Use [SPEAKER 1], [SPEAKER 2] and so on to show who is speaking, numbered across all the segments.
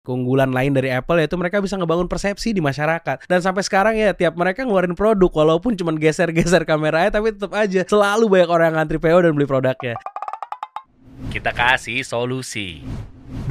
[SPEAKER 1] Keunggulan lain dari Apple yaitu mereka bisa ngebangun persepsi di masyarakat. Dan sampai sekarang ya tiap mereka ngeluarin produk walaupun cuma geser-geser kameranya tapi tetap aja selalu banyak orang yang ngantri PO dan beli produknya.
[SPEAKER 2] Kita kasih solusi.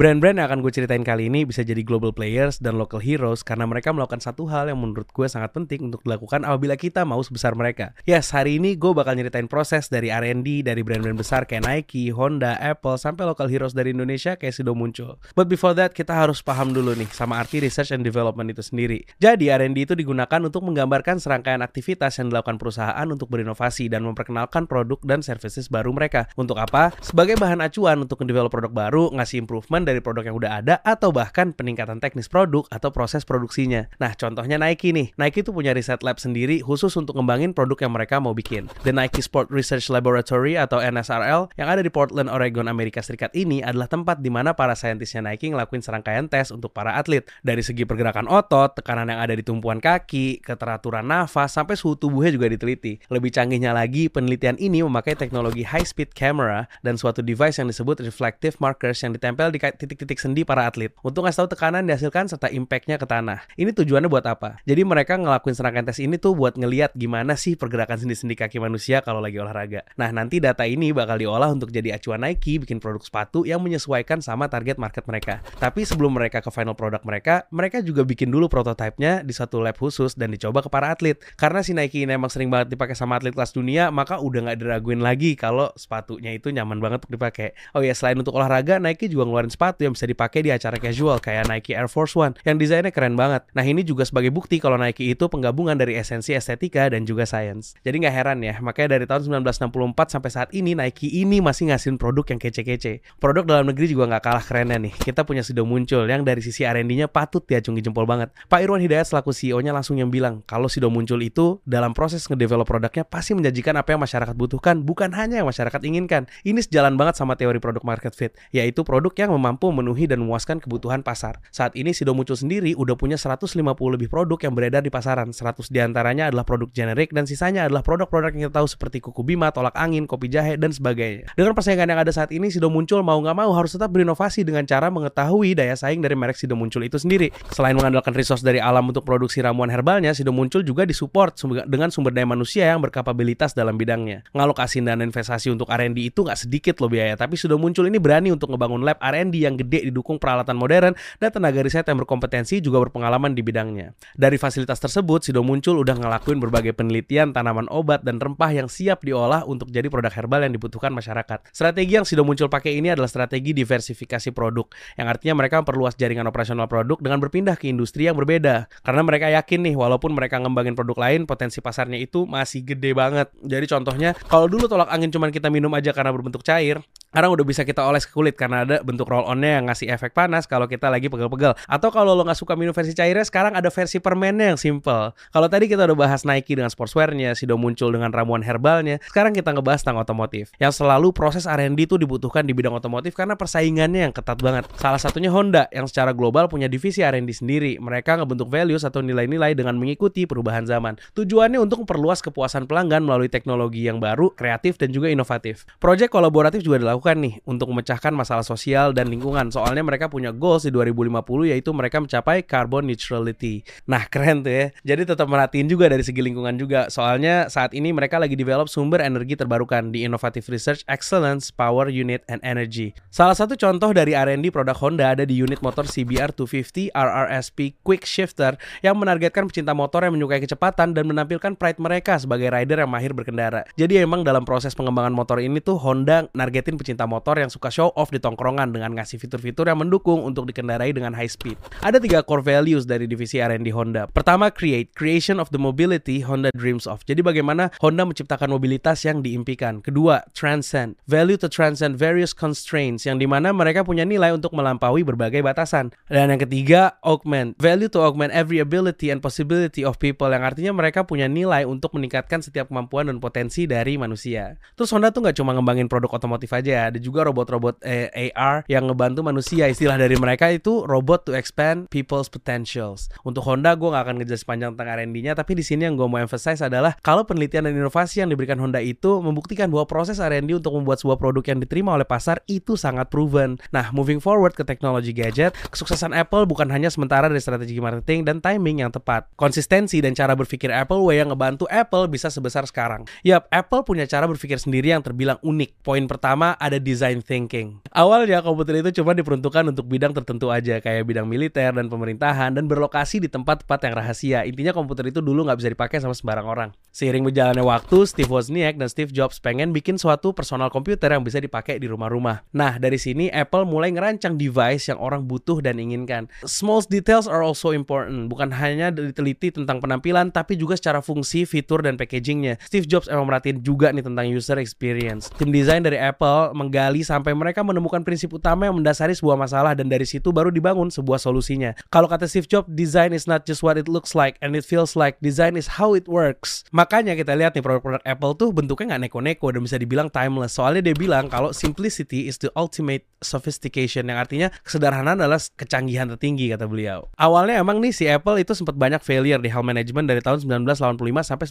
[SPEAKER 1] Brand-brand yang akan gue ceritain kali ini bisa jadi global players dan local heroes karena mereka melakukan satu hal yang menurut gue sangat penting untuk dilakukan apabila kita mau sebesar mereka. Yes, hari ini gue bakal nyeritain proses dari R&D dari brand-brand besar kayak Nike, Honda, Apple, sampai local heroes dari Indonesia kayak Sido muncul. But before that, kita harus paham dulu nih sama arti research and development itu sendiri. Jadi R&D itu digunakan untuk menggambarkan serangkaian aktivitas yang dilakukan perusahaan untuk berinovasi dan memperkenalkan produk dan services baru mereka. Untuk apa? Sebagai bahan acuan untuk mendevelop produk baru, ngasih improvement dari produk yang udah ada atau bahkan peningkatan teknis produk atau proses produksinya. Nah, contohnya Nike nih. Nike itu punya riset lab sendiri khusus untuk ngembangin produk yang mereka mau bikin. The Nike Sport Research Laboratory atau NSRL yang ada di Portland, Oregon, Amerika Serikat ini adalah tempat di mana para saintisnya Nike ngelakuin serangkaian tes untuk para atlet. Dari segi pergerakan otot, tekanan yang ada di tumpuan kaki, keteraturan nafas, sampai suhu tubuhnya juga diteliti. Lebih canggihnya lagi, penelitian ini memakai teknologi high speed camera dan suatu device yang disebut reflective markers yang ditempel di titik-titik sendi para atlet untuk ngasih tahu tekanan dihasilkan serta impactnya ke tanah. Ini tujuannya buat apa? Jadi mereka ngelakuin serangkaian tes ini tuh buat ngeliat gimana sih pergerakan sendi-sendi kaki manusia kalau lagi olahraga. Nah nanti data ini bakal diolah untuk jadi acuan Nike bikin produk sepatu yang menyesuaikan sama target market mereka. Tapi sebelum mereka ke final product mereka, mereka juga bikin dulu prototipenya di satu lab khusus dan dicoba ke para atlet. Karena si Nike ini emang sering banget dipakai sama atlet kelas dunia, maka udah nggak diraguin lagi kalau sepatunya itu nyaman banget untuk dipakai. Oh ya selain untuk olahraga, Nike juga ngeluarin sepatu sepatu yang bisa dipakai di acara casual kayak Nike Air Force One yang desainnya keren banget. Nah ini juga sebagai bukti kalau Nike itu penggabungan dari esensi estetika dan juga science. Jadi nggak heran ya, makanya dari tahun 1964 sampai saat ini Nike ini masih ngasihin produk yang kece-kece. Produk dalam negeri juga nggak kalah kerennya nih. Kita punya Sido muncul yang dari sisi R&D-nya patut diacungi jempol banget. Pak Irwan Hidayat selaku CEO-nya langsung yang bilang kalau Sido muncul itu dalam proses ngedevelop produknya pasti menjanjikan apa yang masyarakat butuhkan, bukan hanya yang masyarakat inginkan. Ini sejalan banget sama teori produk market fit, yaitu produk yang memampu mampu memenuhi dan memuaskan kebutuhan pasar. Saat ini Sido muncul sendiri udah punya 150 lebih produk yang beredar di pasaran. 100 di antaranya adalah produk generik dan sisanya adalah produk-produk yang kita tahu seperti kuku bima, tolak angin, kopi jahe, dan sebagainya. Dengan persaingan yang ada saat ini, Sido muncul mau nggak mau harus tetap berinovasi dengan cara mengetahui daya saing dari merek Sido muncul itu sendiri. Selain mengandalkan resource dari alam untuk produksi ramuan herbalnya, Sido muncul juga disupport dengan sumber daya manusia yang berkapabilitas dalam bidangnya. Ngalokasi dana investasi untuk R&D itu nggak sedikit loh biaya, tapi Sido muncul ini berani untuk ngebangun lab R&D yang gede didukung peralatan modern dan tenaga riset yang berkompetensi juga berpengalaman di bidangnya. Dari fasilitas tersebut, Sido muncul udah ngelakuin berbagai penelitian tanaman obat dan rempah yang siap diolah untuk jadi produk herbal yang dibutuhkan masyarakat. Strategi yang Sido muncul pakai ini adalah strategi diversifikasi produk, yang artinya mereka memperluas jaringan operasional produk dengan berpindah ke industri yang berbeda. Karena mereka yakin nih, walaupun mereka ngembangin produk lain, potensi pasarnya itu masih gede banget. Jadi contohnya, kalau dulu tolak angin cuma kita minum aja karena berbentuk cair, sekarang udah bisa kita oles ke kulit karena ada bentuk roll onnya yang ngasih efek panas kalau kita lagi pegel-pegel. Atau kalau lo nggak suka minum versi cairnya, sekarang ada versi permennya yang simple. Kalau tadi kita udah bahas Nike dengan sportswearnya, Sido muncul dengan ramuan herbalnya. Sekarang kita ngebahas tentang otomotif. Yang selalu proses R&D itu dibutuhkan di bidang otomotif karena persaingannya yang ketat banget. Salah satunya Honda yang secara global punya divisi R&D sendiri. Mereka ngebentuk values atau nilai-nilai dengan mengikuti perubahan zaman. Tujuannya untuk memperluas kepuasan pelanggan melalui teknologi yang baru, kreatif dan juga inovatif. Project kolaboratif juga dilakukan dilakukan nih untuk memecahkan masalah sosial dan lingkungan. Soalnya mereka punya goals di 2050 yaitu mereka mencapai carbon neutrality. Nah, keren tuh ya. Jadi tetap merhatiin juga dari segi lingkungan juga. Soalnya saat ini mereka lagi develop sumber energi terbarukan di Innovative Research Excellence Power Unit and Energy. Salah satu contoh dari R&D produk Honda ada di unit motor CBR 250 RRSP Quick Shifter yang menargetkan pecinta motor yang menyukai kecepatan dan menampilkan pride mereka sebagai rider yang mahir berkendara. Jadi emang dalam proses pengembangan motor ini tuh Honda nargetin pecinta pecinta motor yang suka show off di tongkrongan dengan ngasih fitur-fitur yang mendukung untuk dikendarai dengan high speed. Ada tiga core values dari divisi R&D Honda. Pertama, create, creation of the mobility Honda dreams of. Jadi bagaimana Honda menciptakan mobilitas yang diimpikan. Kedua, transcend, value to transcend various constraints yang di mana mereka punya nilai untuk melampaui berbagai batasan. Dan yang ketiga, augment, value to augment every ability and possibility of people yang artinya mereka punya nilai untuk meningkatkan setiap kemampuan dan potensi dari manusia. Terus Honda tuh nggak cuma ngembangin produk otomotif aja ya, manusia. Ada juga robot-robot eh, AR yang ngebantu manusia. Istilah dari mereka itu robot to expand people's potentials. Untuk Honda gue gak akan ngejelas panjang tentang R&D-nya, tapi di sini yang gue mau emphasize adalah kalau penelitian dan inovasi yang diberikan Honda itu membuktikan bahwa proses R&D untuk membuat sebuah produk yang diterima oleh pasar itu sangat proven. Nah, moving forward ke teknologi gadget, kesuksesan Apple bukan hanya sementara dari strategi marketing dan timing yang tepat. Konsistensi dan cara berpikir Apple Way yang ngebantu Apple bisa sebesar sekarang. Yap, Apple punya cara berpikir sendiri yang terbilang unik. Poin pertama ada design thinking. Awalnya komputer itu cuma diperuntukkan untuk bidang tertentu aja, kayak bidang militer dan pemerintahan, dan berlokasi di tempat-tempat yang rahasia. Intinya komputer itu dulu nggak bisa dipakai sama sembarang orang. Seiring berjalannya waktu, Steve Wozniak dan Steve Jobs pengen bikin suatu personal komputer yang bisa dipakai di rumah-rumah. Nah, dari sini Apple mulai ngerancang device yang orang butuh dan inginkan. Small details are also important. Bukan hanya diteliti tentang penampilan, tapi juga secara fungsi, fitur, dan packagingnya. Steve Jobs emang merhatiin juga nih tentang user experience. Tim desain dari Apple menggali sampai mereka menemukan prinsip utama yang mendasari sebuah masalah dan dari situ baru dibangun sebuah solusinya. Kalau kata Steve Jobs, design is not just what it looks like and it feels like. Design is how it works. Makanya kita lihat nih produk-produk Apple tuh bentuknya nggak neko-neko dan bisa dibilang timeless. Soalnya dia bilang kalau simplicity is the ultimate sophistication yang artinya kesederhanaan adalah kecanggihan tertinggi kata beliau. Awalnya emang nih si Apple itu sempat banyak failure di hal manajemen dari tahun 1985 sampai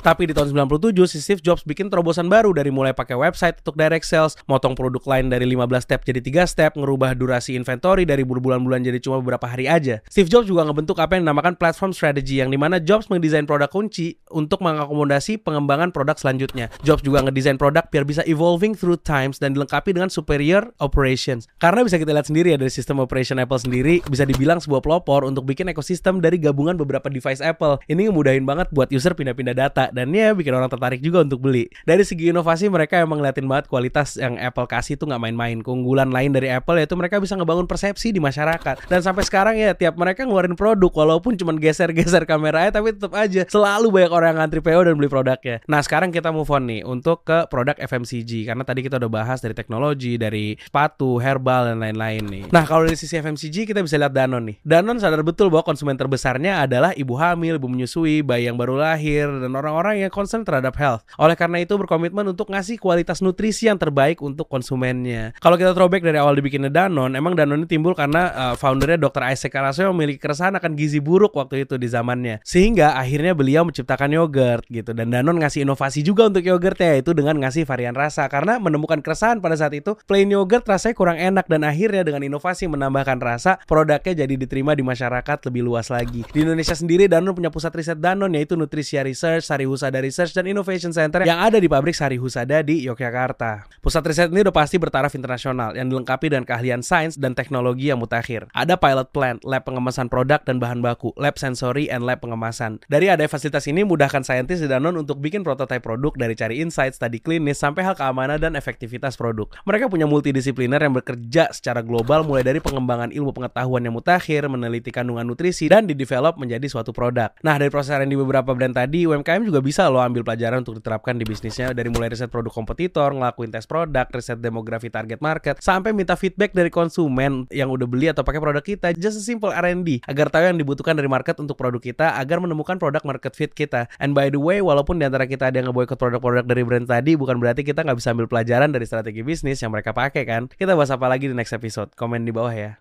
[SPEAKER 1] 1997. Tapi di tahun 97 si Steve Jobs bikin terobosan baru dari mulai pakai website untuk direct sales, motong produk lain dari 15 step jadi 3 step, ngerubah durasi inventory dari berbulan-bulan jadi cuma beberapa hari aja. Steve Jobs juga ngebentuk apa yang dinamakan platform strategy yang di mana Jobs mendesain produk kunci untuk mengakomodasi pengembangan produk selanjutnya. Jobs juga ngedesain produk biar bisa evolving through times dan dilengkapi dengan superior operations. Karena bisa kita lihat sendiri ya dari sistem operation Apple sendiri bisa dibilang sebuah pelopor untuk bikin ekosistem dari gabungan beberapa device Apple. Ini ngemudahin banget buat user pindah-pindah data dan ya bikin orang tertarik juga untuk beli. Dari segi inovasi mereka emang ngeliatin banget kualitas yang Apple kasih tuh nggak main-main. Keunggulan lain dari Apple yaitu mereka bisa ngebangun persepsi di masyarakat. Dan sampai sekarang ya tiap mereka ngeluarin produk walaupun cuma geser-geser kameranya tapi tetap aja selalu banyak orang yang ngantri PO dan beli produknya. Nah sekarang kita move on nih untuk ke produk FMCG karena tadi kita udah bahas dari teknologi, dari sepatu, herbal dan lain-lain nih. Nah kalau dari sisi FMCG kita bisa lihat Danone nih. Danone sadar betul bahwa konsumen terbesarnya adalah ibu hamil, ibu menyusui, bayi yang baru lahir dan orang-orang yang concern terhadap health. Oleh karena itu berkomitmen untuk ngasih kualitas nutrisi yang terbaik untuk konsumennya. Kalau kita throwback dari awal dibikinnya Danone, emang Danone ini timbul karena uh, foundernya Dr. Isaac yang memiliki keresahan akan gizi buruk waktu itu di zamannya. Sehingga akhirnya beliau menciptakan yogurt gitu dan Danone ngasih inovasi juga untuk yogurtnya yaitu dengan ngasih varian rasa karena menemukan keresahan pada saat itu plain yogurt rasanya kurang enak dan akhirnya dengan inovasi menambahkan rasa produknya jadi diterima di masyarakat lebih luas lagi. Di Indonesia sendiri Danone punya pusat riset Danone yaitu Nutrisia Research, Sari Husada Research dan Innovation Center yang ada di pabrik Sari Husada di Yogyakarta. Pusat riset ini udah pasti bertaraf internasional yang dilengkapi dengan keahlian sains dan teknologi yang mutakhir. Ada pilot plant, lab pengemasan produk dan bahan baku, lab sensory and lab pengemasan. Dari ada fasilitas ini mudahkan saintis di Danone untuk bikin prototipe produk dari cari insight, studi klinis sampai hal keamanan dan efektivitas produk. Mereka punya multidisipliner yang bekerja secara global mulai dari pengembangan ilmu pengetahuan yang mutakhir, meneliti kandungan nutrisi dan didevelop menjadi suatu produk. Nah, dari proses di beberapa brand tadi, UMKM juga bisa loh ambil pelajaran untuk diterapkan di bisnisnya dari mulai riset produk kompetitor, ngelakuin tes produk, riset demografi target market, sampai minta feedback dari konsumen yang udah beli atau pakai produk kita. Just a simple R&D agar tahu yang dibutuhkan dari market untuk produk kita agar menemukan produk market fit kita. And by the way, walaupun di antara kita ada yang ngeboikot produk-produk dari brand tadi, bukan berarti kita nggak bisa ambil pelajaran dari strategi bisnis yang mereka pakai kan. Kita bahas apa lagi di next episode? Komen di bawah ya.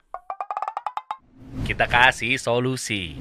[SPEAKER 2] Kita kasih solusi.